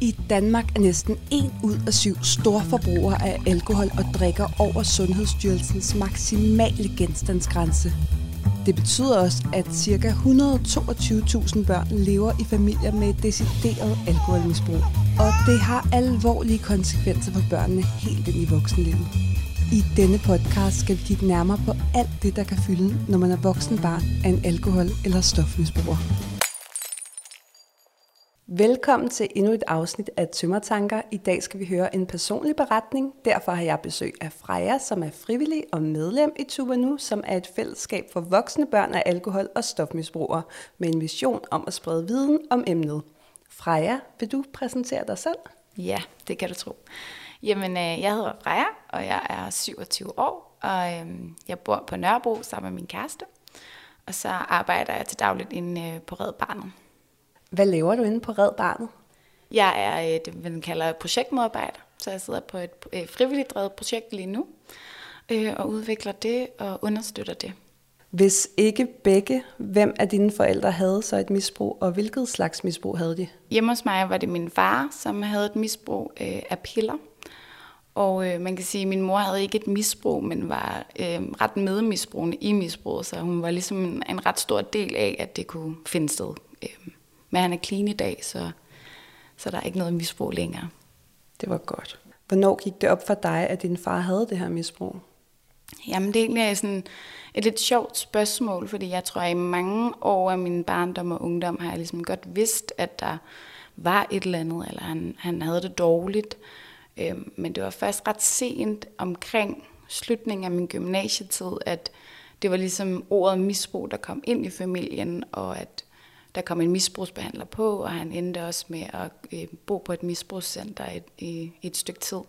I Danmark er næsten en ud af syv store forbrugere af alkohol og drikker over Sundhedsstyrelsens maksimale genstandsgrænse. Det betyder også, at ca. 122.000 børn lever i familier med et decideret alkoholmisbrug. Og det har alvorlige konsekvenser for børnene helt ind i voksenlivet. I denne podcast skal vi kigge nærmere på alt det, der kan fylde, når man er voksen barn af en alkohol- eller stofmisbruger. Velkommen til endnu et afsnit af Tømmertanker. I dag skal vi høre en personlig beretning. Derfor har jeg besøg af Freja, som er frivillig og medlem i Tuba Nu, som er et fællesskab for voksne børn af alkohol- og stofmisbrugere, med en vision om at sprede viden om emnet. Freja, vil du præsentere dig selv? Ja, det kan du tro. Jamen, øh, jeg hedder Freja, og jeg er 27 år, og øhm, jeg bor på Nørrebro sammen med min kæreste. Og så arbejder jeg til dagligt inde øh, på Red Barnet. Hvad laver du inde på Red Barnet? Jeg er øh, det, man kalder projektmedarbejder, så jeg sidder på et øh, frivilligt drevet projekt lige nu, øh, og udvikler det og understøtter det. Hvis ikke begge, hvem af dine forældre havde så et misbrug, og hvilket slags misbrug havde de? Hjemme hos mig var det min far, som havde et misbrug øh, af piller. Og øh, man kan sige, at min mor havde ikke et misbrug, men var øh, ret medmisbrugende i misbruget, så hun var ligesom en, en ret stor del af, at det kunne finde sted. Øh, men han er clean i dag, så, så der er ikke noget misbrug længere. Det var godt. Hvornår gik det op for dig, at din far havde det her misbrug? Jamen det er egentlig sådan et lidt sjovt spørgsmål, fordi jeg tror, at i mange år af min barndom og ungdom har jeg ligesom godt vidst, at der var et eller andet, eller han, han havde det dårligt. Øhm, men det var først ret sent omkring slutningen af min gymnasietid, at det var ligesom ordet misbrug, der kom ind i familien, og at der kom en misbrugsbehandler på, og han endte også med at øh, bo på et misbrugscenter i, i, i et stykke tid.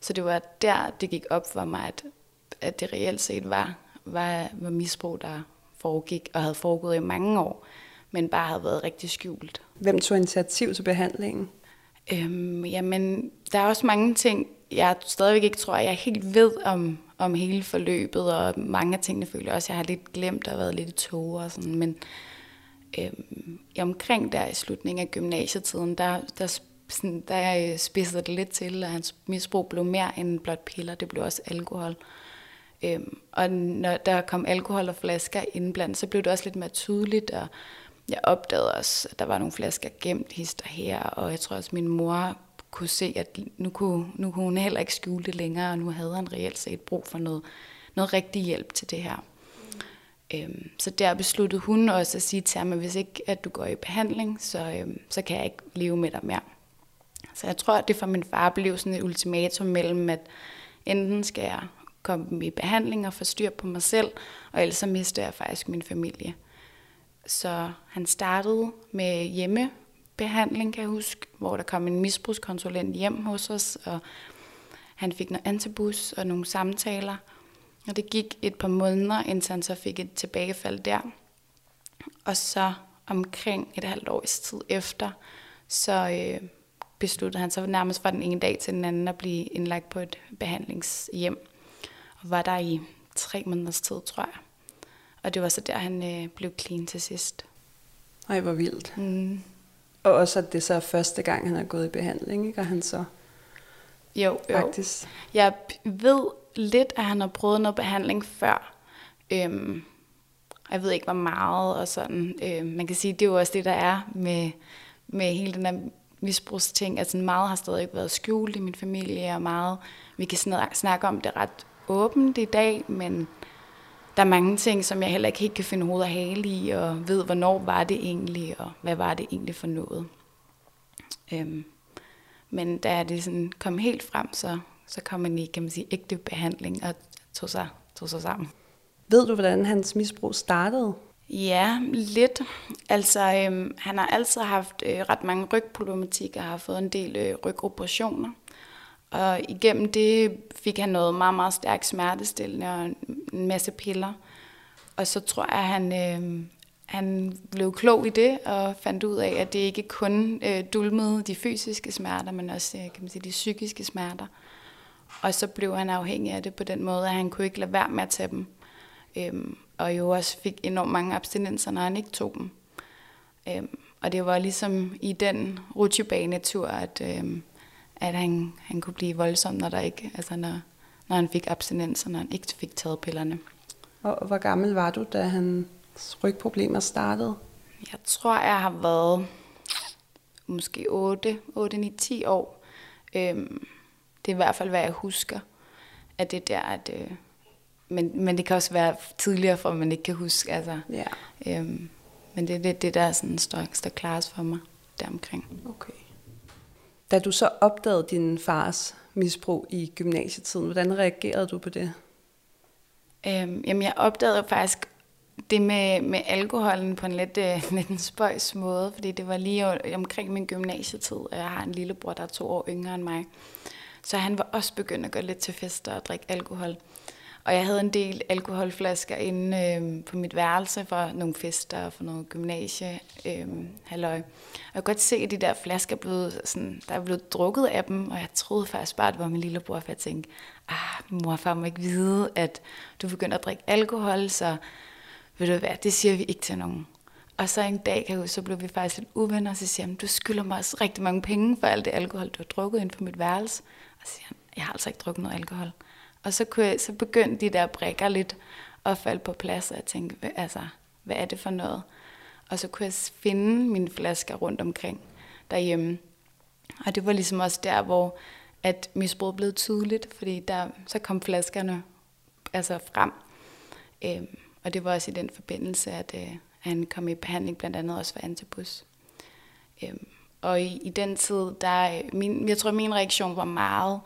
Så det var der, det gik op for mig, at, at det reelt set var, var, var misbrug, der foregik og havde foregået i mange år, men bare havde været rigtig skjult. Hvem tog initiativ til behandlingen? Øhm, jamen, der er også mange ting, jeg stadigvæk ikke tror, at jeg helt ved om, om hele forløbet, og mange af tingene føler jeg også, at jeg har lidt glemt og været lidt i tog og sådan, men øhm, omkring der i slutningen af gymnasietiden, der, der, sådan, der øh, spidsede det lidt til, og hans misbrug blev mere end blot piller, det blev også alkohol. Øhm, og når der kom alkohol og flasker indblandt, så blev det også lidt mere tydeligt, og jeg opdagede også, at der var nogle flasker gemt hister her, og jeg tror også, at min mor kunne se, at nu kunne, nu kunne hun heller ikke skjule det længere, og nu havde han reelt set brug for noget, noget rigtig hjælp til det her. Øhm, så der besluttede hun også at sige til ham, at hvis ikke at du går i behandling, så, øhm, så kan jeg ikke leve med dig mere. Så jeg tror, at det for min far blev sådan et ultimatum mellem, at enten skal jeg komme i behandling og få styr på mig selv, og ellers så mister jeg faktisk min familie. Så han startede med hjemmebehandling, kan jeg huske, hvor der kom en misbrugskonsulent hjem hos os, og han fik noget antabus og nogle samtaler – og det gik et par måneder, indtil han så fik et tilbagefald der. Og så omkring et halvt års tid efter, så øh, besluttede han sig nærmest fra den ene dag til den anden at blive indlagt på et behandlingshjem. Og var der i tre måneders tid, tror jeg. Og det var så der, han øh, blev clean til sidst. Ej, hvor vildt. Mm. Og også, at det så er første gang, han er gået i behandling, ikke? Og han så jo, jo. Faktisk. Jeg ved lidt, at han har prøvet noget behandling før. Øhm, jeg ved ikke, hvor meget og sådan. Øhm, man kan sige, det er jo også det, der er med, med hele den der misbrugsting. Altså meget har stadig været skjult i min familie, og meget, vi kan snakke om det ret åbent i dag, men der er mange ting, som jeg heller ikke helt kan finde hoved og hale i, og ved, hvornår var det egentlig, og hvad var det egentlig for noget. Øhm, men da det sådan kom helt frem, så, så kom man i, kan man sige, ægte behandling og tog sig, tog sig sammen. Ved du, hvordan hans misbrug startede? Ja, lidt. Altså, øhm, han har altid haft øh, ret mange rygproblematikker og har fået en del øh, rygoperationer. Og igennem det fik han noget meget, meget stærkt smertestillende og en masse piller. Og så tror jeg, at han, øh, han blev klog i det og fandt ud af, at det ikke kun øh, dulmede de fysiske smerter, men også øh, kan man sige, de psykiske smerter. Og så blev han afhængig af det på den måde, at han kunne ikke lade være med at tage dem. Øhm, og jo også fik enormt mange abstinenser, når han ikke tog dem. Øhm, og det var ligesom i den rutsjebanetur, at, øh, at han, han kunne blive voldsom, når, der ikke, altså når, når han fik abstinens, og når han ikke fik taget pillerne. Og hvor gammel var du, da hans rygproblemer startede? Jeg tror, jeg har været måske 8, 8 9, 10 år. Øhm, det er i hvert fald, hvad jeg husker. At det er der, at... Øh, men, men det kan også være tidligere, for man ikke kan huske. Altså, Ja. øhm, men det er det, det der sådan, står, står klart for mig deromkring. Okay. Da du så opdagede din fars misbrug i gymnasietiden, hvordan reagerede du på det? Øhm, jamen, jeg opdagede faktisk det med, med alkoholen på en lidt, øh, lidt en spøjs måde, fordi det var lige omkring min gymnasietid, og jeg har en lillebror, der er to år yngre end mig. Så han var også begyndt at gå lidt til fester og drikke alkohol. Og jeg havde en del alkoholflasker inde øh, på mit værelse for nogle fester og for noget gymnasie. Øh, halløj. Og jeg kunne godt se, at de der flasker blev sådan, der er blevet drukket af dem, og jeg troede faktisk bare, at det var min lillebror, for jeg tænkte, ah, mor og far må ikke vide, at du begynder at drikke alkohol, så ved du hvad, det siger vi ikke til nogen. Og så en dag, kan jeg huske, så blev vi faktisk lidt uvenner, og så siger han, du skylder mig også rigtig mange penge for alt det alkohol, du har drukket ind på mit værelse. Og så siger han, jeg har altså ikke drukket noget alkohol. Og så, kunne jeg, så begyndte de der brækker lidt at falde på plads, og jeg tænkte, altså, hvad er det for noget? Og så kunne jeg finde mine flasker rundt omkring derhjemme. Og det var ligesom også der, hvor at misbruget blev tydeligt, fordi der, så kom flaskerne altså frem. Øhm, og det var også i den forbindelse, at øh, han kom i behandling blandt andet også for antibus. Øhm, og i, i den tid, der, øh, min, jeg tror, min reaktion var meget,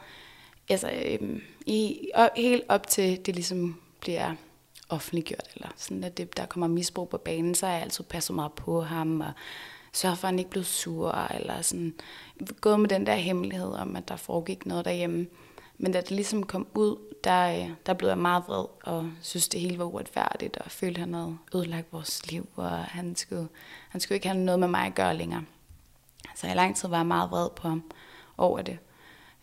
altså øhm, i, og, helt op til det ligesom bliver offentliggjort, eller sådan at det, der kommer misbrug på banen, så har jeg altid passet meget på ham, og sørget for, at han ikke blev sur, eller sådan gået med den der hemmelighed om, at der foregik noget derhjemme. Men da det ligesom kom ud, der, øh, der blev jeg meget vred, og synes, det hele var uretfærdigt, og følte, han havde ødelagt vores liv, og han skulle, han skulle ikke have noget med mig at gøre længere. Så i lang tid var jeg meget vred på ham over det.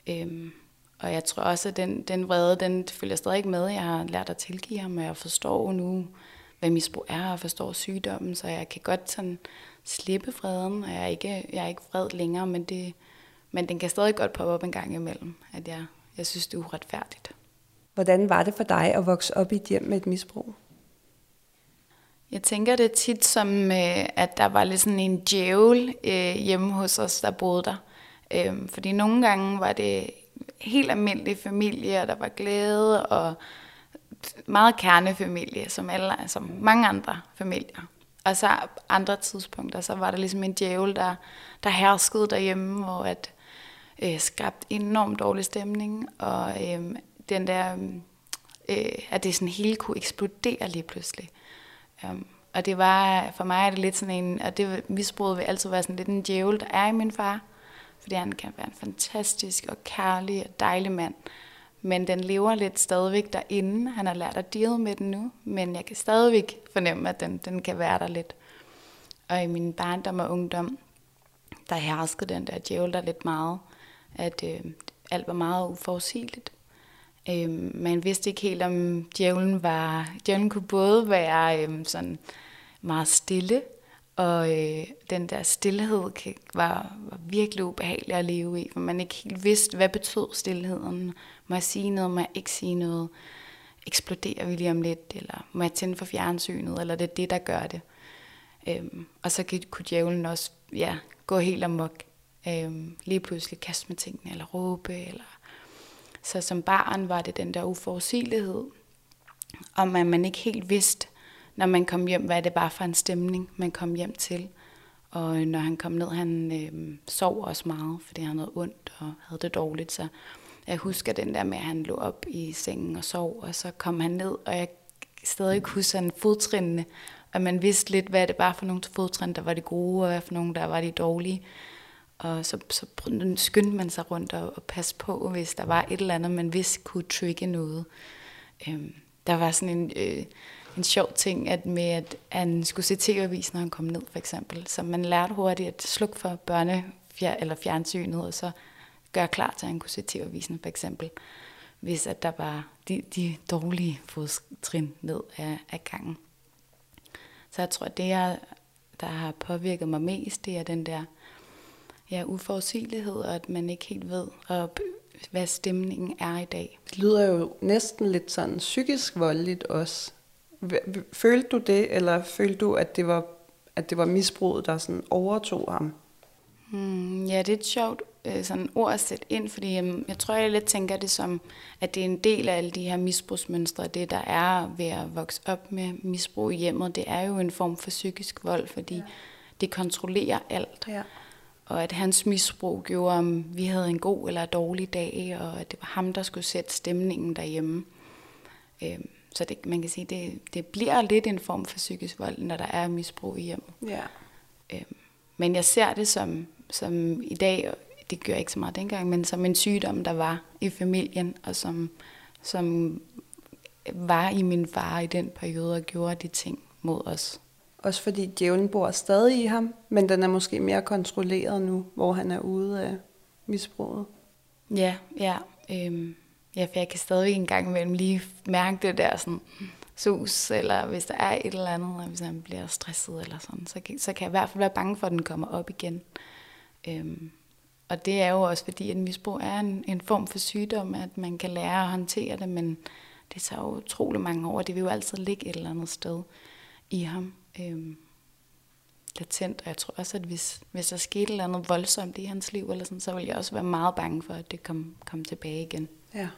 Øhm, og jeg tror også, at den, den vrede, den følger stadig ikke med. Jeg har lært at tilgive ham, og jeg forstår nu, hvad misbrug er, og forstår sygdommen, så jeg kan godt sådan slippe freden, og jeg er ikke, jeg er ikke vred længere, men, det, men den kan stadig godt poppe op en gang imellem, at jeg, jeg synes, det er uretfærdigt. Hvordan var det for dig at vokse op i et hjem med et misbrug? Jeg tænker det tit som, øh, at der var lidt sådan en djævel øh, hjemme hos os, der boede der. Øh, fordi nogle gange var det helt almindelige familier, der var glæde, og meget kernefamilie, som, alle, som mange andre familier. Og så andre tidspunkter, så var der ligesom en djævel, der, der herskede derhjemme, hvor at øh, skabte enormt dårlig stemning, og øh, den der, øh, at det sådan hele kunne eksplodere lige pludselig. Um, og det var, for mig er det lidt sådan en, og det misbruget vil altid være sådan lidt en djævel, der er i min far, fordi han kan være en fantastisk og kærlig og dejlig mand. Men den lever lidt stadigvæk derinde. Han har lært at deal med den nu, men jeg kan stadigvæk fornemme, at den, den kan være der lidt. Og i min barndom og ungdom, der herskede den der djævel der lidt meget, at øh, alt var meget uforudsigeligt. Øh, man vidste ikke helt, om djævlen var... Djævlen kunne både være øh, sådan meget stille, og øh, den der stillhed kan, var, var virkelig ubehagelig at leve i, for man ikke helt vidste, hvad betød stillheden. Må jeg sige noget, må jeg ikke sige noget? Eksploderer vi lige om lidt, eller må jeg tænde for fjernsynet, eller det er det, der gør det? Øhm, og så kunne djævlen også ja, gå helt amok. Øhm, lige pludselig kaste med tingene, eller råbe, eller så som barn var det den der uforudsigelighed, om at man ikke helt vidste, når man kom hjem, hvad det var for en stemning, man kom hjem til. Og øh, når han kom ned, han øh, sov også meget, fordi han havde ondt og havde det dårligt. Så jeg husker den der med, at han lå op i sengen og sov, og så kom han ned, og jeg stadig huske sådan fodtrinene, og man vidste lidt, hvad det var for nogle fodtrin, der var de gode, og hvad for nogle, der var de dårlige. Og så, så skyndte man sig rundt og, og passe på, hvis der var et eller andet, man vidste kunne trigge noget. Øhm, der var sådan en, øh, en sjov ting, at med at han skulle se tv-avis, når han kom ned, for eksempel. Så man lærte hurtigt at slukke for børne eller fjernsynet, og så gøre klar til, at han kunne se tv-avisen, for eksempel. Hvis at der var de, de dårlige fodtrin ned af, af gangen. Så jeg tror, at det jeg der har påvirket mig mest, det er den der ja, uforudsigelighed, og at man ikke helt ved, og hvad stemningen er i dag. Det lyder jo næsten lidt sådan psykisk voldeligt også. Følte du det, eller følte du, at det var, at det var misbruget, der sådan overtog ham? Hmm, ja, det er et sjovt øh, sådan ord at sætte ind, fordi øh, jeg tror, jeg lidt tænker det som, at det er en del af alle de her misbrugsmønstre, det der er ved at vokse op med misbrug i hjemmet, det er jo en form for psykisk vold, fordi ja. det kontrollerer alt. Ja. Og at hans misbrug gjorde, om vi havde en god eller dårlig dag, og at det var ham, der skulle sætte stemningen derhjemme. Øh, så det, man kan sige, det, det bliver lidt en form for psykisk vold, når der er misbrug i hjemmet. Ja. Øh, men jeg ser det som, som i dag, det gør ikke så meget dengang, men som en sygdom, der var i familien, og som, som var i min far i den periode og gjorde de ting mod os. Også fordi djævlen bor stadig i ham, men den er måske mere kontrolleret nu, hvor han er ude af misbruget. Ja, ja. Øhm, ja, for jeg kan stadig en gang imellem lige mærke det der sådan sus, eller hvis der er et eller andet, eller hvis han bliver stresset eller sådan, så kan, så kan jeg i hvert fald være bange for, at den kommer op igen. Øhm, og det er jo også fordi, at misbrug er en, en form for sygdom, at man kan lære at håndtere det, men det tager jo utrolig mange år, det vil jo altid ligge et eller andet sted i ham. Øhm, latent, og jeg tror også, at hvis, hvis der skete et eller andet voldsomt i hans liv, eller sådan, så ville jeg også være meget bange for, at det kom, kom tilbage igen. Ja.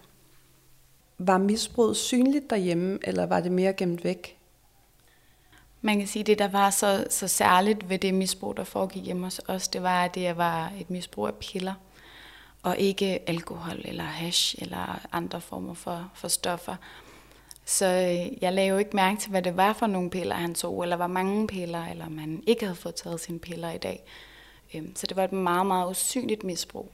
Var misbruget synligt derhjemme, eller var det mere gemt væk? Man kan sige, at det, der var så, så særligt ved det misbrug, der foregik hjemme hos os, det var, at det var et misbrug af piller, og ikke alkohol eller hash eller andre former for, for stoffer. Så øh, jeg lagde jo ikke mærke til, hvad det var for nogle piller, han tog, eller hvor mange piller, eller om han ikke havde fået taget sine piller i dag. Øhm, så det var et meget, meget usynligt misbrug.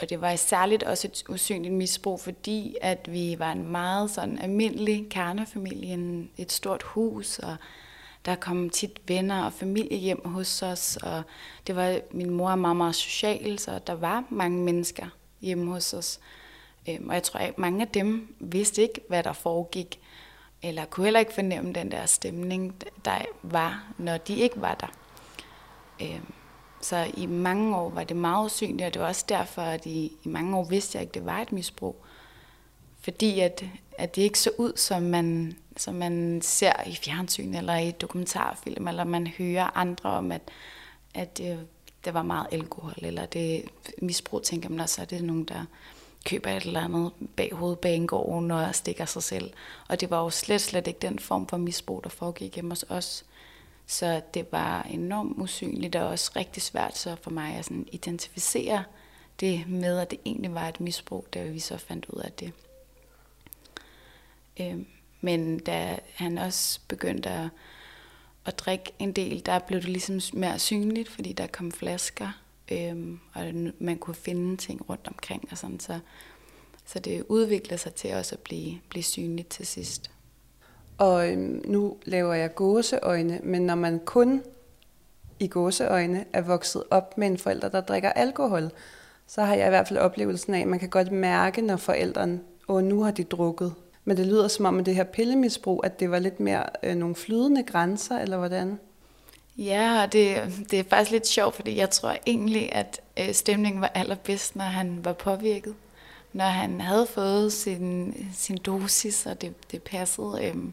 Og det var særligt også et usynligt misbrug, fordi at vi var en meget sådan almindelig kernefamilie, et stort hus, og der kom tit venner og familie hjem hos os, og det var, min mor er meget, meget social, så der var mange mennesker hjemme hos os. Øhm, og jeg tror, at mange af dem vidste ikke, hvad der foregik, eller kunne heller ikke fornemme den der stemning, der var, når de ikke var der. Øhm, så i mange år var det meget usynligt, og det var også derfor, at i, i mange år vidste jeg ikke, at det var et misbrug. Fordi at, at det ikke så ud, som man, som man ser i fjernsyn eller i dokumentarfilm, eller man hører andre om, at, at det, der var meget alkohol, eller det misbrug, tænker man også, at det er nogen, der køber et eller andet bag hovedbanegården og stikker sig selv. Og det var jo slet, slet ikke den form for misbrug, der foregik hjemme hos os. Så det var enormt usynligt og også rigtig svært så for mig at sådan identificere det med, at det egentlig var et misbrug, da vi så fandt ud af det. Øhm, men da han også begyndte at, at drikke en del, der blev det ligesom mere synligt, fordi der kom flasker, øhm, og man kunne finde ting rundt omkring og sådan, så, så det udvikler sig til også at blive, blive synligt til sidst. Og øhm, nu laver jeg gåseøjne, men når man kun i gåseøjne er vokset op med en forælder, der drikker alkohol, så har jeg i hvert fald oplevelsen af, at man kan godt mærke, når forældrene, og nu har de drukket. Men det lyder som om, at det her pillemisbrug, at det var lidt mere øh, nogle flydende grænser, eller hvordan? Ja, og det, det er faktisk lidt sjovt, fordi jeg tror egentlig, at øh, stemningen var allerbedst, når han var påvirket. Når han havde fået sin, sin dosis, og det, det passede. Øhm,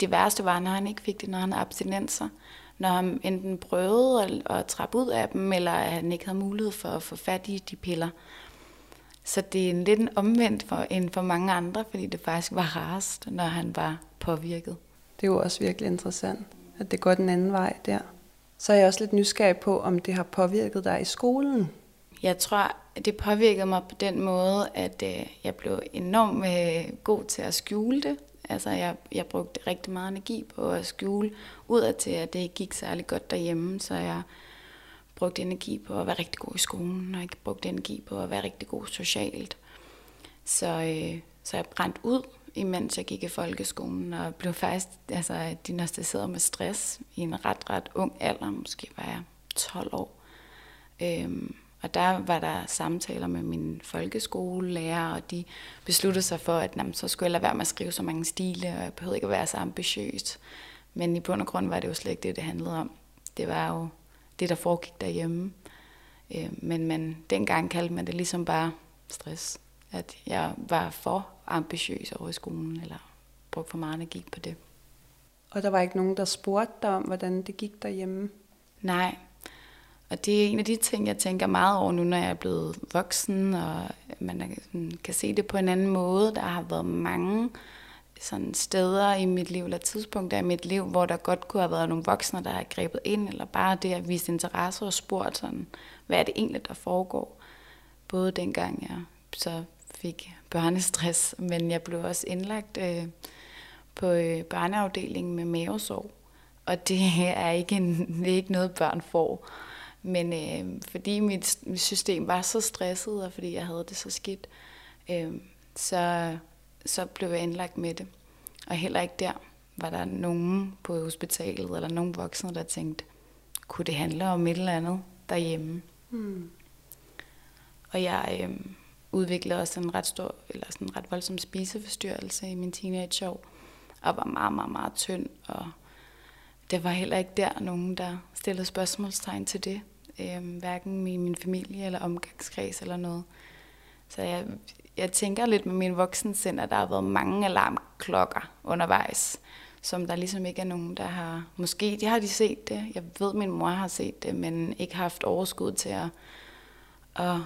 det værste var, når han ikke fik det, når han abstinenser. Når han enten prøvede at, at trappe ud af dem, eller at han ikke havde mulighed for at få fat i de piller. Så det er en lidt en omvendt for, end for mange andre, fordi det faktisk var rarest, når han var påvirket. Det er jo også virkelig interessant, at det går den anden vej der. Så er jeg også lidt nysgerrig på, om det har påvirket dig i skolen. Jeg tror, det påvirkede mig på den måde, at øh, jeg blev enormt øh, god til at skjule det. Altså, jeg, jeg brugte rigtig meget energi på at skjule ud til, at det ikke gik særlig godt derhjemme, så jeg brugte energi på at være rigtig god i skolen, og jeg brugte energi på at være rigtig god socialt. Så, øh, så jeg brændte ud, imens jeg gik i folkeskolen, og blev faktisk altså, diagnostiseret med stress i en ret, ret ung alder. Måske var jeg 12 år. Øhm, og der var der samtaler med min folkeskolelærer, og de besluttede sig for, at jamen, så skulle jeg lade være med at skrive så mange stile, og jeg behøvede ikke at være så ambitiøs. Men i bund og grund var det jo slet ikke det, det handlede om. det var jo det, der foregik derhjemme. Øh, men man, dengang kaldte man det ligesom bare stress. At jeg var for ambitiøs over i skolen, eller brugte for meget energi på det. Og der var ikke nogen, der spurgte dig om, hvordan det gik derhjemme? Nej. Og det er en af de ting, jeg tænker meget over nu, når jeg er blevet voksen, og man kan se det på en anden måde. Der har været mange sådan steder i mit liv, eller tidspunkter i mit liv, hvor der godt kunne have været nogle voksne, der har grebet ind, eller bare det at vise interesse og spurgt sådan, hvad er det egentlig, der foregår. Både dengang jeg så fik børnestress, men jeg blev også indlagt øh, på øh, børneafdelingen med mavesår. Og det er ikke, en, det er ikke noget, børn får. Men øh, fordi mit, mit system var så stresset, og fordi jeg havde det så skidt, øh, så, så blev jeg indlagt med det. Og heller ikke der var der nogen på hospitalet, eller nogen voksne, der tænkte, kunne det handle om et eller andet derhjemme? Mm. Og jeg øh, udviklede også en ret stor, eller sådan en ret voldsom spiseforstyrrelse i min teenageår, og var meget, meget, meget tynd, og det var heller ikke der nogen, der stillede spørgsmålstegn til det. Øh, hverken i min familie eller omgangskreds eller noget. Så jeg, jeg tænker lidt med min voksensind, at der har været mange alarmklokker undervejs, som der ligesom ikke er nogen, der har... Måske de har de set det. Jeg ved, min mor har set det, men ikke haft overskud til at, at,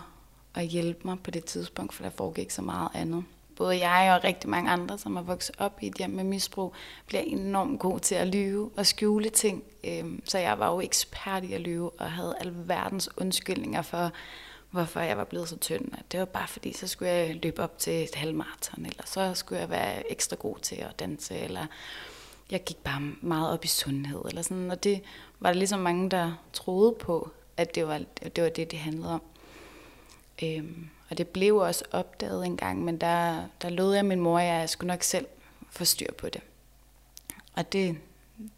at hjælpe mig på det tidspunkt, for der foregik så meget andet. Både jeg og rigtig mange andre, som har vokset op i et hjem med misbrug, bliver enormt god til at lyve og skjule ting. Øhm, så jeg var jo ekspert i at lyve og havde alverdens undskyldninger for, hvorfor jeg var blevet så tynd. Det var bare fordi, så skulle jeg løbe op til et halvmarathon, eller så skulle jeg være ekstra god til at danse, eller jeg gik bare meget op i sundhed, eller sådan. Og det var der ligesom mange, der troede på, at det var det, var det, det handlede om. Øhm, og det blev også opdaget en gang, men der, der lod jeg min mor, at jeg skulle nok selv få styr på det. Og det,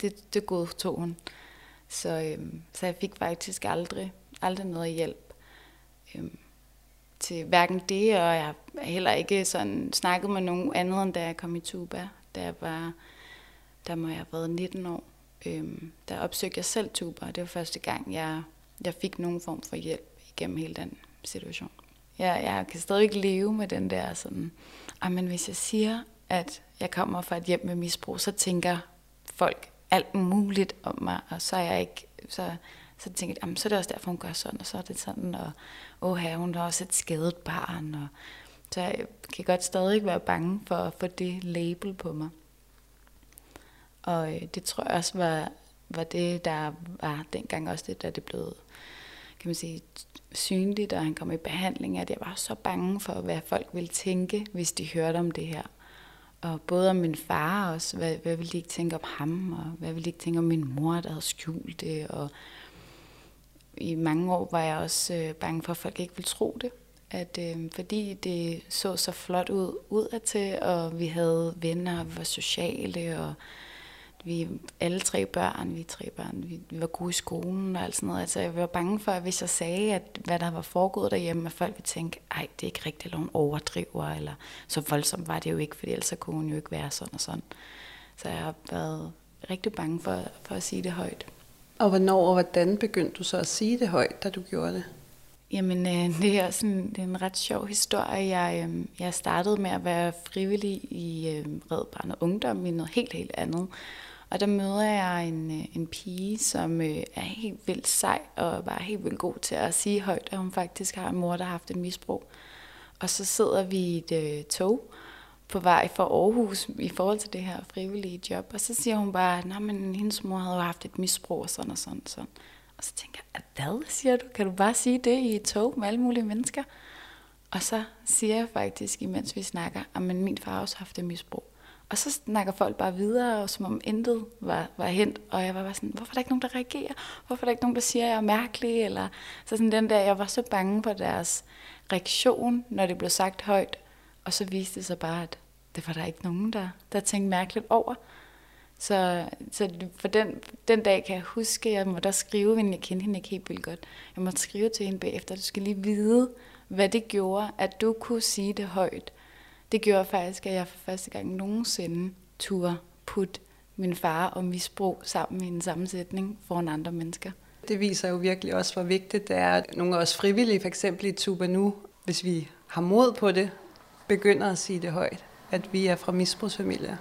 det, det godtog hun. Så, øhm, så jeg fik faktisk aldrig, aldrig noget hjælp øhm, til hverken det, og jeg har heller ikke sådan snakket med nogen andet, end da jeg kom i Tuba. Da jeg var, der må jeg have været 19 år. Øhm, der opsøgte jeg selv Tuba, og det var første gang, jeg, jeg fik nogen form for hjælp igennem hele den situation. Jeg, jeg kan stadig ikke leve med den der sådan, men hvis jeg siger, at jeg kommer fra et hjem med misbrug, så tænker folk alt muligt om mig, og så er jeg ikke, så, så tænker jeg, så er det også derfor, hun gør sådan, og så er det sådan, og åh, hun har også et skadet barn, og så jeg kan godt stadig være bange for at få det label på mig. Og øh, det tror jeg også var, var det, der var dengang også det, da det blev, kan man sige, synligt, og han kom i behandling, at jeg var så bange for, hvad folk ville tænke, hvis de hørte om det her. Og både om min far også, hvad, hvad ville de ikke tænke om ham, og hvad ville de ikke tænke om min mor, der havde skjult det, og i mange år var jeg også øh, bange for, at folk ikke ville tro det. At, øh, fordi det så så flot ud udadtil, og vi havde venner, og vi var sociale, og vi alle tre børn, vi tre børn, vi, vi var gode i skolen og alt sådan noget. Altså jeg var bange for, at hvis jeg sagde, at hvad der var foregået derhjemme, at folk ville tænke, ej, det er ikke rigtigt, eller hun overdriver, eller så voldsomt var det jo ikke, fordi ellers kunne hun jo ikke være sådan og sådan. Så jeg har været rigtig bange for, for at sige det højt. Og hvornår og hvordan begyndte du så at sige det højt, da du gjorde det? Jamen, øh, det er sådan det er en ret sjov historie. Jeg, øh, jeg startede med at være frivillig i øh, Red Barnet Ungdom i noget helt, helt andet. Og der møder jeg en, øh, en pige, som øh, er helt vildt sej og bare helt vildt god til at sige højt, at hun faktisk har en mor, der har haft et misbrug. Og så sidder vi i et øh, tog på vej fra Aarhus i forhold til det her frivillige job. Og så siger hun bare, at hendes mor havde jo haft et misbrug og sådan og sådan og sådan. Og så tænker jeg, hvad siger du? Kan du bare sige det i et tog med alle mulige mennesker? Og så siger jeg faktisk, imens vi snakker, at min far også har haft et misbrug. Og så snakker folk bare videre, og som om intet var, var hent. Og jeg var bare sådan, hvorfor er der ikke nogen, der reagerer? Hvorfor er der ikke nogen, der siger, at jeg er mærkelig? Eller, så sådan den der, jeg var så bange for deres reaktion, når det blev sagt højt. Og så viste det sig bare, at det var der ikke nogen, der, der tænkte mærkeligt over. Så, så for den, den dag kan jeg huske, at jeg måtte skrive, men jeg kendte hende ikke helt vildt godt. Jeg måtte skrive til hende bagefter, du skal lige vide, hvad det gjorde, at du kunne sige det højt det gjorde faktisk, at jeg for første gang nogensinde turde putte min far og misbrug sammen i en sammensætning foran andre mennesker. Det viser jo virkelig også, hvor vigtigt det er, at nogle af os frivillige, for eksempel i Tuba Nu, hvis vi har mod på det, begynder at sige det højt, at vi er fra misbrugsfamilier.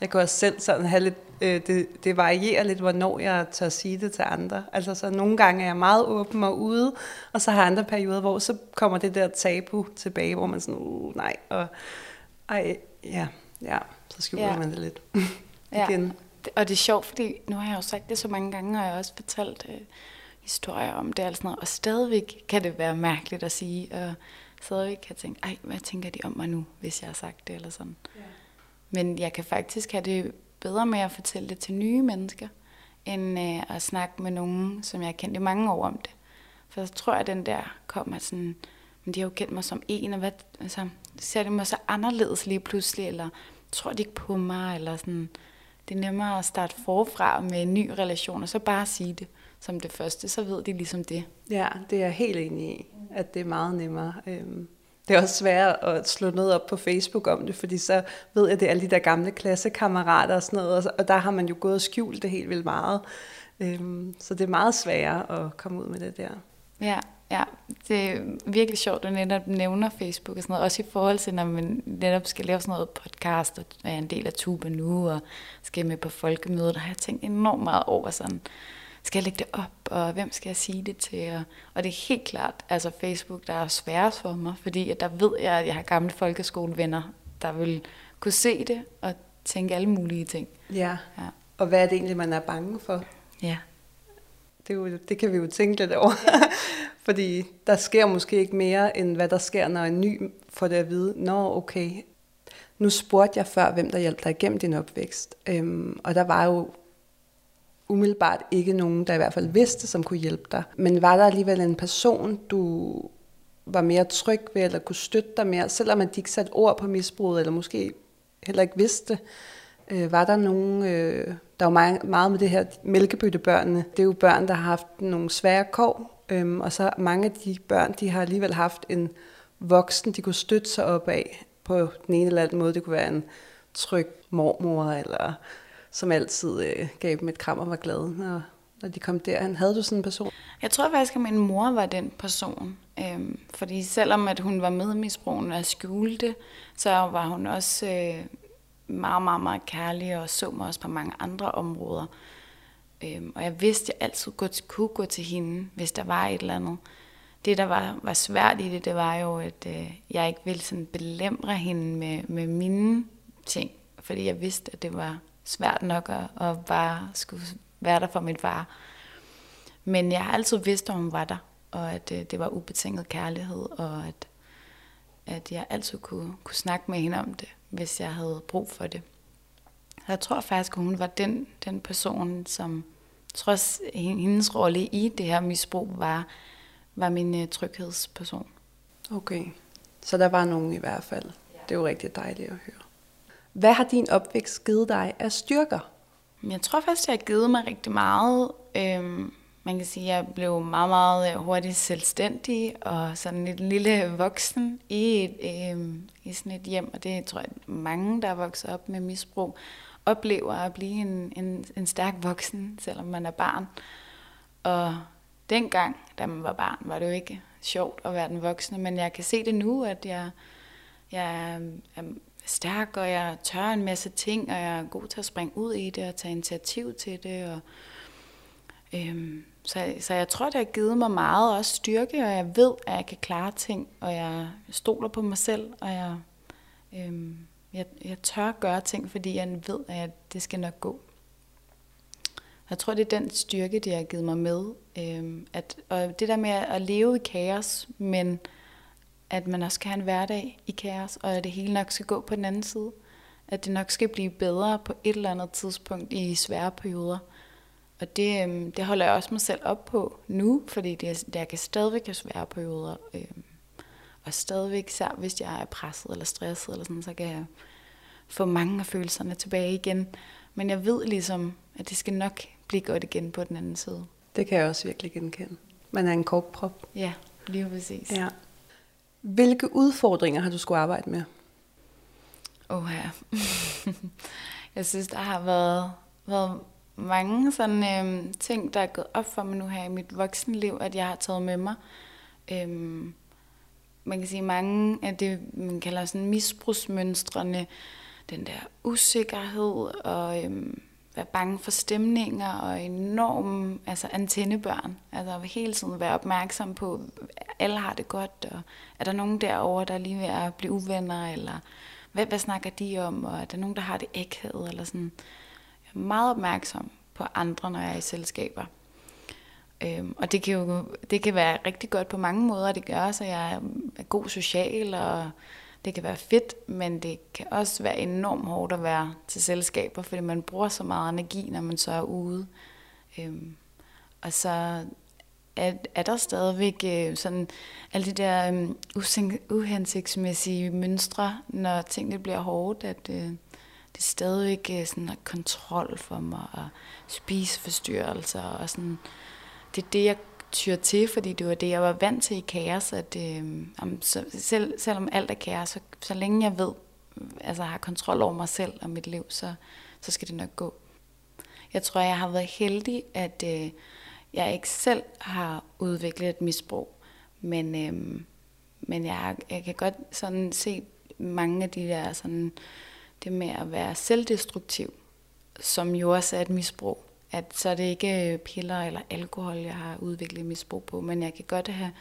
Jeg kan også selv sådan have lidt, øh, det, det varierer lidt, hvornår jeg tør sige det til andre. Altså så nogle gange er jeg meget åben og ude, og så har andre perioder, hvor så kommer det der tabu tilbage, hvor man sådan, uh, nej, og ej, ja, ja, så skjuler ja. man det lidt igen. Ja. Og det er sjovt, fordi nu har jeg jo sagt det så mange gange, og jeg har også fortalt øh, historier om det og sådan noget, og stadigvæk kan det være mærkeligt at sige, og stadigvæk kan jeg tænke, ej, hvad tænker de om mig nu, hvis jeg har sagt det, eller sådan. Ja. Men jeg kan faktisk have det bedre med at fortælle det til nye mennesker, end øh, at snakke med nogen, som jeg har kendt i mange år om det. For så tror jeg, at den der kommer sådan, men de har jo kendt mig som en, og hvad, altså, ser de mig så anderledes lige pludselig, eller tror de ikke på mig, eller sådan. Det er nemmere at starte forfra med en ny relation, og så bare sige det som det første, så ved de ligesom det. Ja, det er jeg helt enig i, at det er meget nemmere. Øhm, det er også svært at slå noget op på Facebook om det, fordi så ved jeg, at det er alle de der gamle klassekammerater og sådan noget, og der har man jo gået og skjult det helt vildt meget. Øhm, så det er meget sværere at komme ud med det der. Ja, ja, det er virkelig sjovt, at du netop nævner Facebook og sådan noget, også i forhold til, når man netop skal lave sådan noget podcast, og er en del af Tuba nu, og skal med på folkemødet, der har jeg tænkt enormt meget over sådan, skal jeg lægge det op, og hvem skal jeg sige det til? Og, og det er helt klart, altså Facebook, der er sværest for mig, fordi at der ved jeg, at jeg har gamle folkeskolevenner, der vil kunne se det og tænke alle mulige ting. Ja. ja. Og hvad er det egentlig, man er bange for? Ja. Det, er jo, det kan vi jo tænke lidt over. fordi der sker måske ikke mere, end hvad der sker, når en ny får det at vide. Nå, okay. Nu spurgte jeg før, hvem der hjalp dig igennem din opvækst. Øhm, og der var jo umiddelbart ikke nogen, der i hvert fald vidste, som kunne hjælpe dig. Men var der alligevel en person, du var mere tryg ved, eller kunne støtte dig mere, selvom at de ikke satte ord på misbruget, eller måske heller ikke vidste, øh, var der nogen, øh, der var meget, meget med det her mælkebyttebørnene. Det er jo børn, der har haft nogle svære kår, øh, og så mange af de børn, de har alligevel haft en voksen, de kunne støtte sig op af på den ene eller anden måde. Det kunne være en tryg mormor, eller som altid øh, gav dem et kram og var glad, når, når de kom der. Havde du sådan en person? Jeg tror faktisk, at min mor var den person. Øhm, fordi selvom at hun var med i misbrugen og skjulte, så var hun også øh, meget, meget, meget kærlig og så mig også på mange andre områder. Øhm, og jeg vidste, at jeg altid kunne gå til hende, hvis der var et eller andet. Det, der var, var svært i det, det var jo, at øh, jeg ikke ville sådan belemre hende med, med mine ting. Fordi jeg vidste, at det var svært nok at, at bare skulle være der for min far. Men jeg har altid vidst, at hun var der, og at det, øh, det var ubetinget kærlighed, og at, at jeg altid kunne, kunne snakke med hende om det, hvis jeg havde brug for det. Jeg tror faktisk, at hun var den, den person, som trods hendes rolle i det her misbrug, var, var min uh, tryghedsperson. Okay, så der var nogen i hvert fald. Det er jo rigtig dejligt at høre. Hvad har din opvækst givet dig af styrker? Jeg tror faktisk, jeg har givet mig rigtig meget. Øhm, man kan sige, at jeg blev meget, meget øh, hurtigt selvstændig og sådan et lille voksen i, et, øhm, i sådan et hjem. Og det tror jeg, mange, der er vokset op med misbrug, oplever at blive en, en, en stærk voksen, selvom man er barn. Og dengang, da man var barn, var det jo ikke sjovt at være den voksne, men jeg kan se det nu, at jeg, jeg er stærk, og jeg tør en masse ting, og jeg er god til at springe ud i det og tage initiativ til det. Og, øhm, så, så jeg tror, det har givet mig meget også styrke, og jeg ved, at jeg kan klare ting, og jeg stoler på mig selv, og jeg, øhm, jeg, jeg tør gøre ting, fordi jeg ved, at det skal nok gå. Jeg tror, det er den styrke, det har givet mig med. Øhm, at, og det der med at leve i kaos, men at man også kan have en hverdag i kaos, og at det hele nok skal gå på den anden side. At det nok skal blive bedre på et eller andet tidspunkt i svære perioder. Og det, øhm, det holder jeg også mig selv op på nu, fordi det, jeg kan stadigvæk have svære perioder. Øhm, og stadigvæk, især hvis jeg er presset eller stresset, eller sådan, så kan jeg få mange af følelserne tilbage igen. Men jeg ved ligesom, at det skal nok blive godt igen på den anden side. Det kan jeg også virkelig genkende. Man er en korkprop. Ja, lige præcis. Ja. Hvilke udfordringer har du skulle arbejde med? Åh oh, ja. jeg synes, der har været været mange sådan øhm, ting, der er gået op for mig nu her i mit voksenliv, at jeg har taget med mig. Øhm, man kan sige mange af det, man kalder sådan misbrugsmønstrene, den der usikkerhed og øhm, være bange for stemninger og enorme altså antennebørn. Altså hele tiden være opmærksom på, at alle har det godt, og er der nogen derovre, der er lige ved at blive uvenner, eller hvad, hvad snakker de om, og er der nogen, der har det ægthed, eller sådan. Jeg er meget opmærksom på andre, når jeg er i selskaber. Øhm, og det kan jo det kan være rigtig godt på mange måder. Det gør så jeg er god social, og det kan være fedt, men det kan også være enormt hårdt at være til selskaber, fordi man bruger så meget energi, når man så er ude. Øhm, og så er, er der stadigvæk øh, sådan alle de der øh, uhensigtsmæssige mønstre, når tingene bliver hårdt, at øh, det er stadigvæk øh, sådan er kontrol for mig, og spiseforstyrrelser, og sådan, det er det, jeg tyr til, fordi det var det, jeg var vant til i kaos, at øh, om, så, selv, selvom alt er kaos, så, så længe jeg ved, altså har kontrol over mig selv og mit liv, så, så skal det nok gå. Jeg tror, jeg har været heldig, at øh, jeg ikke selv har udviklet et misbrug, men, øh, men jeg, jeg kan godt sådan se mange af de der sådan, det med at være selvdestruktiv, som jo også er et misbrug at så er det ikke øh, piller eller alkohol, jeg har udviklet misbrug på, men jeg kan godt have,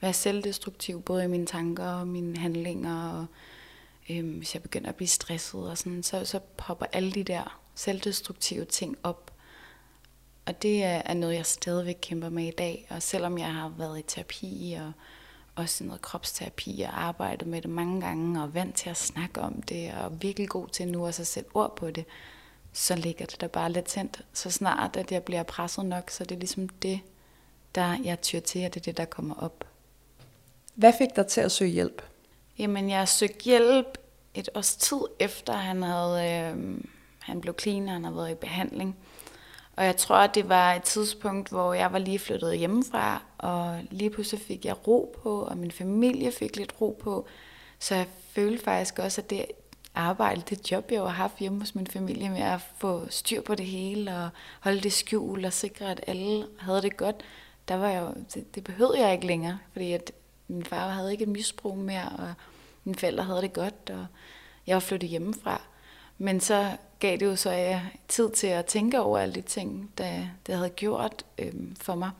være selvdestruktiv, både i mine tanker og mine handlinger, og øhm, hvis jeg begynder at blive stresset og sådan, så, så popper alle de der selvdestruktive ting op. Og det er, er noget, jeg stadigvæk kæmper med i dag, og selvom jeg har været i terapi og også noget kropsterapi og arbejdet med det mange gange og vant til at snakke om det og virkelig god til nu at sætte ord på det, så ligger det der bare latent. Så snart, at jeg bliver presset nok, så det er ligesom det, der jeg tyr til, at det er det, der kommer op. Hvad fik dig til at søge hjælp? Jamen, jeg søgte hjælp et års tid efter, han havde, øh, han blev clean, og han havde været i behandling. Og jeg tror, at det var et tidspunkt, hvor jeg var lige flyttet hjemmefra, og lige pludselig fik jeg ro på, og min familie fik lidt ro på. Så jeg følte faktisk også, at det, arbejde, det job, jeg har haft hjemme hos min familie med at få styr på det hele og holde det skjul og sikre, at alle havde det godt, der var jeg jo, det, det behøvede jeg ikke længere, fordi at min far havde ikke et misbrug mere, og mine forældre havde det godt, og jeg var flyttet hjemmefra. Men så gav det jo så jeg tid til at tænke over alle de ting, der det havde gjort øhm, for mig.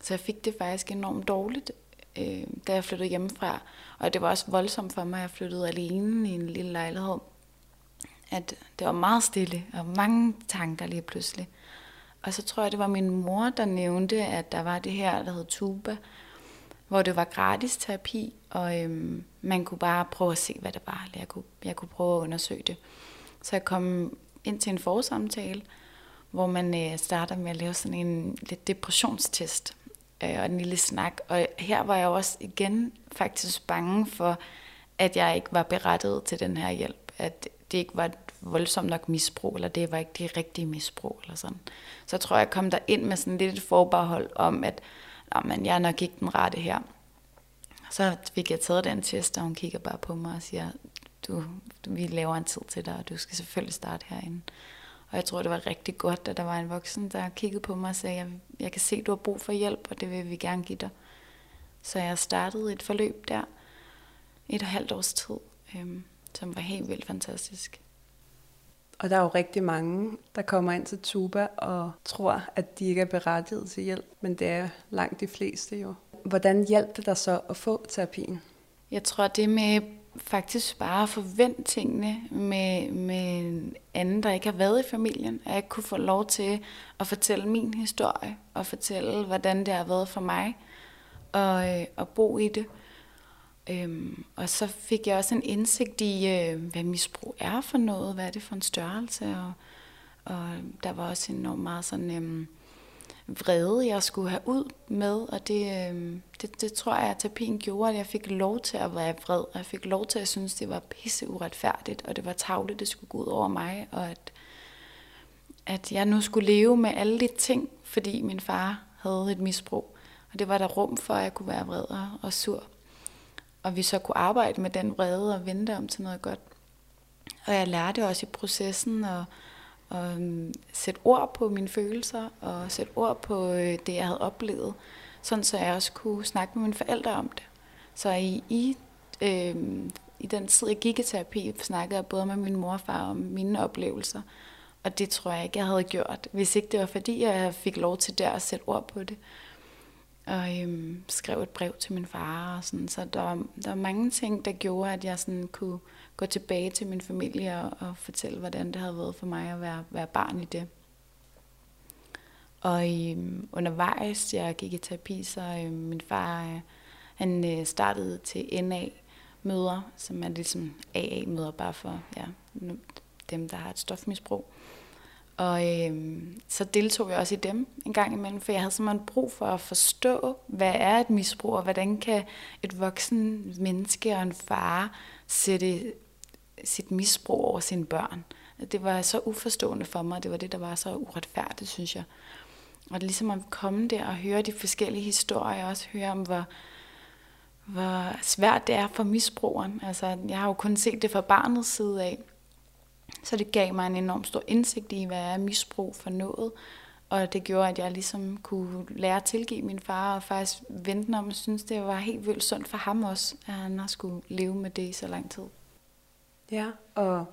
Så jeg fik det faktisk enormt dårligt, øh, da jeg flyttede hjemmefra. Og det var også voldsomt for mig, at jeg flyttede alene i en lille lejlighed. At det var meget stille og mange tanker lige pludselig. Og så tror jeg, det var min mor, der nævnte, at der var det her, der hed Tuba, hvor det var gratis terapi, og øhm, man kunne bare prøve at se, hvad det var. Jeg kunne, jeg kunne prøve at undersøge det. Så jeg kom ind til en forsamtale, hvor man øh, starter med at lave sådan en lidt depressionstest øh, og en lille snak. Og her var jeg også igen faktisk bange for, at jeg ikke var berettiget til den her hjælp. At det ikke var et voldsomt nok misbrug, eller det var ikke det rigtige misbrug, eller sådan. Så jeg tror, jeg kom der ind med sådan lidt et forbehold om, at men jeg er nok ikke den rette her. Så fik jeg taget den test, og hun kigger bare på mig og siger, du, vi laver en tid til dig, og du skal selvfølgelig starte herinde. Og jeg tror, det var rigtig godt, at der var en voksen, der kiggede på mig og sagde, jeg, jeg kan se, du har brug for hjælp, og det vil vi gerne give dig. Så jeg startede et forløb der, et og halvt års tid, øhm, som var helt vildt fantastisk. Og der er jo rigtig mange, der kommer ind til Tuba og tror, at de ikke er berettiget til hjælp, men det er langt de fleste jo. Hvordan hjalp det dig så at få terapien? Jeg tror, det med faktisk bare forvente tingene med, med en anden, der ikke har været i familien. At jeg kunne få lov til at fortælle min historie, og fortælle, hvordan det har været for mig at, øh, at bo i det. Øhm, og så fik jeg også en indsigt i, øh, hvad misbrug er for noget, hvad er det for en størrelse, og, og der var også enormt meget sådan... Øh, vrede, jeg skulle have ud med, og det, øh, det, det tror jeg, at terapien gjorde, at jeg fik lov til at være vred, og jeg fik lov til at synes, det var pisse uretfærdigt, og det var tavligt, det skulle gå ud over mig, og at, at jeg nu skulle leve med alle de ting, fordi min far havde et misbrug. Og det var der rum for, at jeg kunne være vred og sur. Og vi så kunne arbejde med den vrede og vente om til noget godt. Og jeg lærte også i processen at, og øhm, sætte ord på mine følelser, og sætte ord på øh, det, jeg havde oplevet, sådan så jeg også kunne snakke med mine forældre om det. Så i, i, øh, i den tid, jeg gik i terapi, snakkede jeg både med min mor og far om mine oplevelser, og det tror jeg ikke, jeg havde gjort, hvis ikke det var fordi, jeg fik lov til der at sætte ord på det. Og øhm, skrev et brev til min far. Og sådan. Så der var, der var mange ting, der gjorde, at jeg sådan kunne gå tilbage til min familie og, og fortælle, hvordan det havde været for mig at være, være barn i det. Og øhm, undervejs, jeg gik i terapi, så øhm, min far øh, han øh, startede til NA-møder, som er ligesom AA-møder, bare for ja, dem, der har et stofmisbrug. Og øhm, så deltog jeg også i dem en gang imellem, for jeg havde simpelthen brug for at forstå, hvad er et misbrug, og hvordan kan et voksen menneske og en far sætte sit misbrug over sine børn. Det var så uforstående for mig, det var det, der var så uretfærdigt, synes jeg. Og det er ligesom at komme der og høre de forskellige historier, og også høre om, hvor, hvor svært det er for misbrugeren. Altså, jeg har jo kun set det fra barnets side af. Så det gav mig en enorm stor indsigt i, hvad er misbrug for noget. Og det gjorde, at jeg ligesom kunne lære at tilgive min far, og faktisk vente om og synes, det var helt vildt sundt for ham også, at han har skulle leve med det i så lang tid. Ja, og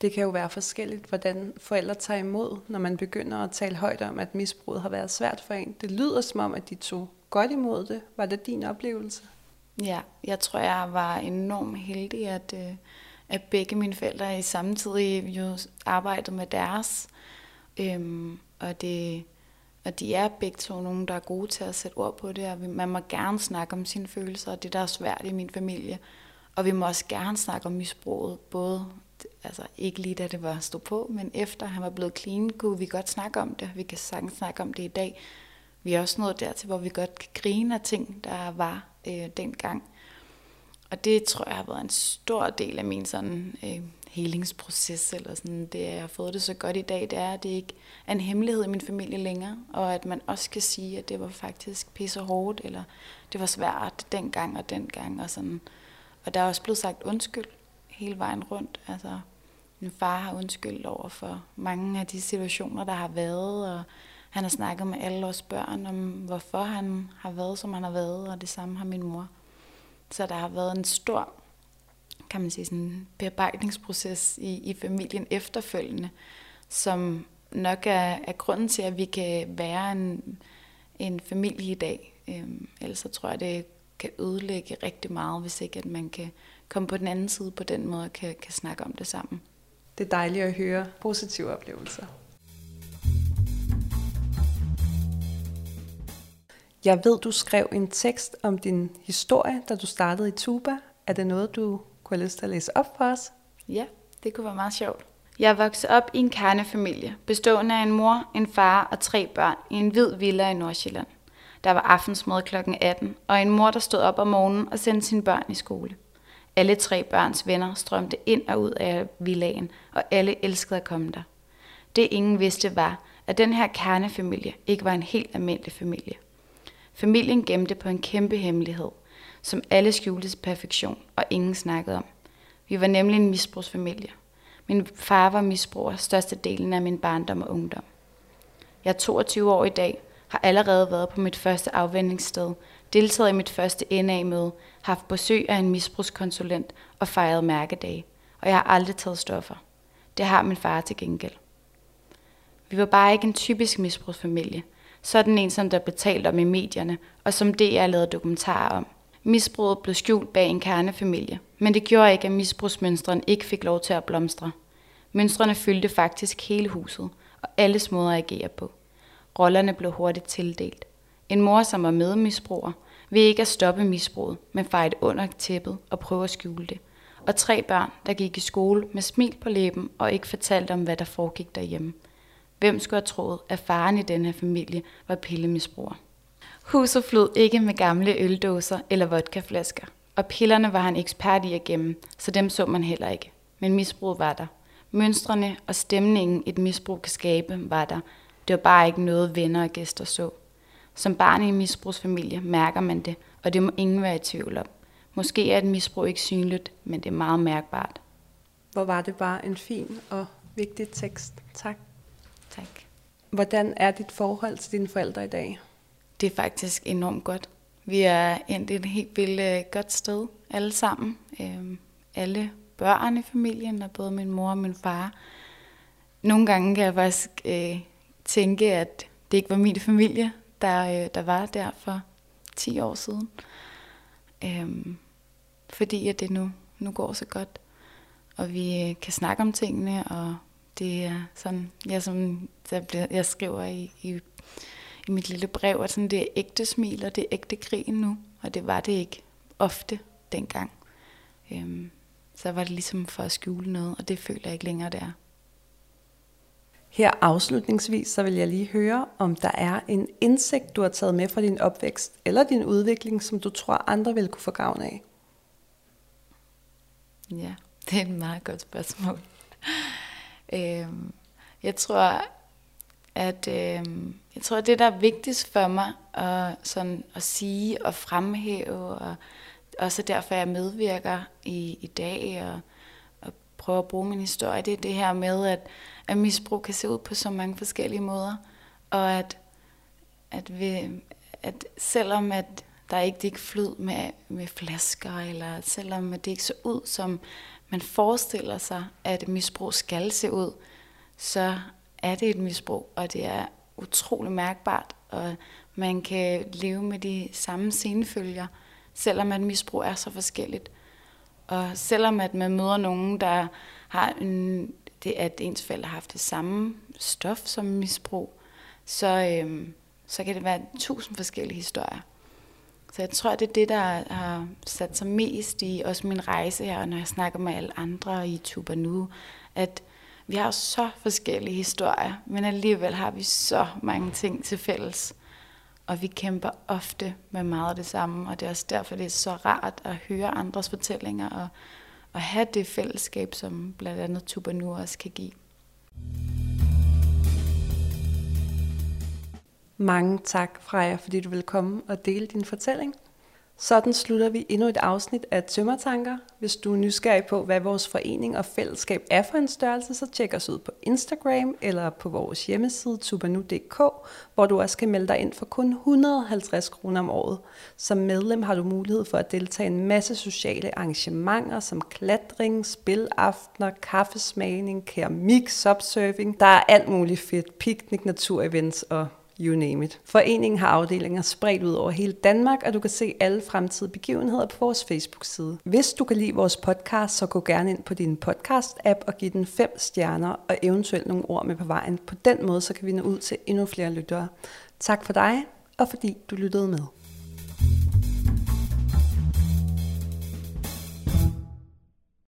det kan jo være forskelligt, hvordan forældre tager imod, når man begynder at tale højt om, at misbruget har været svært for en. Det lyder som om, at de tog godt imod det. Var det din oplevelse? Ja, jeg tror, jeg var enormt heldig, at, øh, at begge mine forældre i samtidig jo arbejdede med deres. Øhm, og, det, og de er begge to nogen, der er gode til at sætte ord på det, og man må gerne snakke om sine følelser, og det der er svært i min familie. Og vi må også gerne snakke om misbruget, både altså ikke lige da det var stå på, men efter han var blevet clean, kunne vi godt snakke om det. Vi kan sagtens snakke om det i dag. Vi er også nået dertil, hvor vi godt kan grine af ting, der var øh, dengang. Og det tror jeg har været en stor del af min sådan øh, helingsproces, eller sådan, det jeg har fået det så godt i dag, det er, at det ikke er en hemmelighed i min familie længere, og at man også kan sige, at det var faktisk pisse hårdt, eller det var svært dengang og dengang, og sådan. Og der er også blevet sagt undskyld hele vejen rundt. Altså, min far har undskyldt over for mange af de situationer, der har været, og han har snakket med alle os børn om, hvorfor han har været, som han har været, og det samme har min mor. Så der har været en stor, kan man sige, sådan bearbejdningsproces i, i familien efterfølgende, som nok er, er grunden til, at vi kan være en, en familie i dag. Øhm, ellers så tror jeg, det kan ødelægge rigtig meget, hvis ikke at man kan komme på den anden side på den måde og kan, kan snakke om det sammen. Det er dejligt at høre positive oplevelser. Jeg ved, du skrev en tekst om din historie, da du startede i Tuba. Er det noget, du kunne have lyst til at læse op for os? Ja, det kunne være meget sjovt. Jeg voksede op i en kernefamilie, bestående af en mor, en far og tre børn i en hvid villa i Nordsjælland. Der var aftensmad kl. 18, og en mor, der stod op om morgenen og sendte sine børn i skole. Alle tre børns venner strømte ind og ud af villaen, og alle elskede at komme der. Det ingen vidste var, at den her kernefamilie ikke var en helt almindelig familie. Familien gemte på en kæmpe hemmelighed, som alle skjulte til perfektion, og ingen snakkede om. Vi var nemlig en misbrugsfamilie. Min far var misbruger størstedelen af min barndom og ungdom. Jeg er 22 år i dag, har allerede været på mit første afvendingssted, deltaget i mit første NA-møde, haft besøg af en misbrugskonsulent og fejret mærkedage, og jeg har aldrig taget stoffer. Det har min far til gengæld. Vi var bare ikke en typisk misbrugsfamilie. Sådan en, som der blev talt om i medierne, og som DR lavede dokumentarer om. Misbruget blev skjult bag en kernefamilie, men det gjorde ikke, at misbrugsmønstren ikke fik lov til at blomstre. Mønstrene fyldte faktisk hele huset, og alle måder at agere på. Rollerne blev hurtigt tildelt. En mor, som var medmisbruger, vil ikke at stoppe misbruget, men fejde under tæppet og prøve at skjule det. Og tre børn, der gik i skole med smil på læben og ikke fortalte om, hvad der foregik derhjemme. Hvem skulle have troet, at faren i denne familie var pillemisbruger? Huset flød ikke med gamle øldåser eller vodkaflasker, og pillerne var han ekspert i at gemme, så dem så man heller ikke. Men misbruget var der. Mønstrene og stemningen et misbrug kan skabe var der. Det var bare ikke noget venner og gæster så. Som barn i en misbrugsfamilie mærker man det, og det må ingen være i tvivl om. Måske er et misbrug ikke synligt, men det er meget mærkbart. Hvor var det bare en fin og vigtig tekst. Tak. Tak. Hvordan er dit forhold til dine forældre i dag? Det er faktisk enormt godt. Vi er endt et helt vildt øh, godt sted, alle sammen. Øhm, alle børn i familien, og både min mor og min far. Nogle gange kan jeg faktisk øh, tænke, at det ikke var min familie, der, øh, der var der for 10 år siden. Øhm, fordi at det nu, nu går så godt. Og vi øh, kan snakke om tingene, og det er sådan, jeg, som, jeg, jeg skriver i, i, i mit lille brev, at sådan, det er ægte smil, og det er ægte grin nu. Og det var det ikke ofte dengang. Øhm, så var det ligesom for at skjule noget, og det føler jeg ikke længere, der. er. Her afslutningsvis, så vil jeg lige høre, om der er en indsigt, du har taget med fra din opvækst eller din udvikling, som du tror, andre vil kunne få gavn af. Ja, det er et meget godt spørgsmål. øhm, jeg tror, at øhm, jeg tror, at det, der er vigtigst for mig at, sådan, at sige og fremhæve, og også derfor jeg medvirker i, i dag og, prøver at bruge min historie, det er det her med, at, at misbrug kan se ud på så mange forskellige måder, og at, at, vi, at selvom at der ikke det ikke flød med, med flasker, eller selvom at det ikke så ud, som man forestiller sig, at misbrug skal se ud, så er det et misbrug, og det er utrolig mærkbart, og man kan leve med de samme senfølger, selvom at misbrug er så forskelligt. Og selvom at man møder nogen, der har en, det, at ens forældre har haft det samme stof som misbrug, så, øhm, så kan det være tusind forskellige historier. Så jeg tror, det er det, der har sat sig mest i også min rejse her, når jeg snakker med alle andre i Tuba nu, at vi har så forskellige historier, men alligevel har vi så mange ting til fælles. Og vi kæmper ofte med meget af det samme, og det er også derfor, det er så rart at høre andres fortællinger og, og have det fællesskab, som blandt andet Tuba nu også kan give. Mange tak, Freja, fordi du vil komme og dele din fortælling. Sådan slutter vi endnu et afsnit af Tømmertanker. Hvis du er nysgerrig på, hvad vores forening og fællesskab er for en størrelse, så tjek os ud på Instagram eller på vores hjemmeside tubanu.dk, hvor du også kan melde dig ind for kun 150 kroner om året. Som medlem har du mulighed for at deltage i en masse sociale arrangementer som klatring, spilaftener, kaffesmagning, keramik, subsurfing. Der er alt muligt fedt, piknik, naturevents og you name it. Foreningen har afdelinger spredt ud over hele Danmark, og du kan se alle fremtidige begivenheder på vores Facebook-side. Hvis du kan lide vores podcast, så gå gerne ind på din podcast-app og giv den fem stjerner og eventuelt nogle ord med på vejen. På den måde så kan vi nå ud til endnu flere lyttere. Tak for dig, og fordi du lyttede med.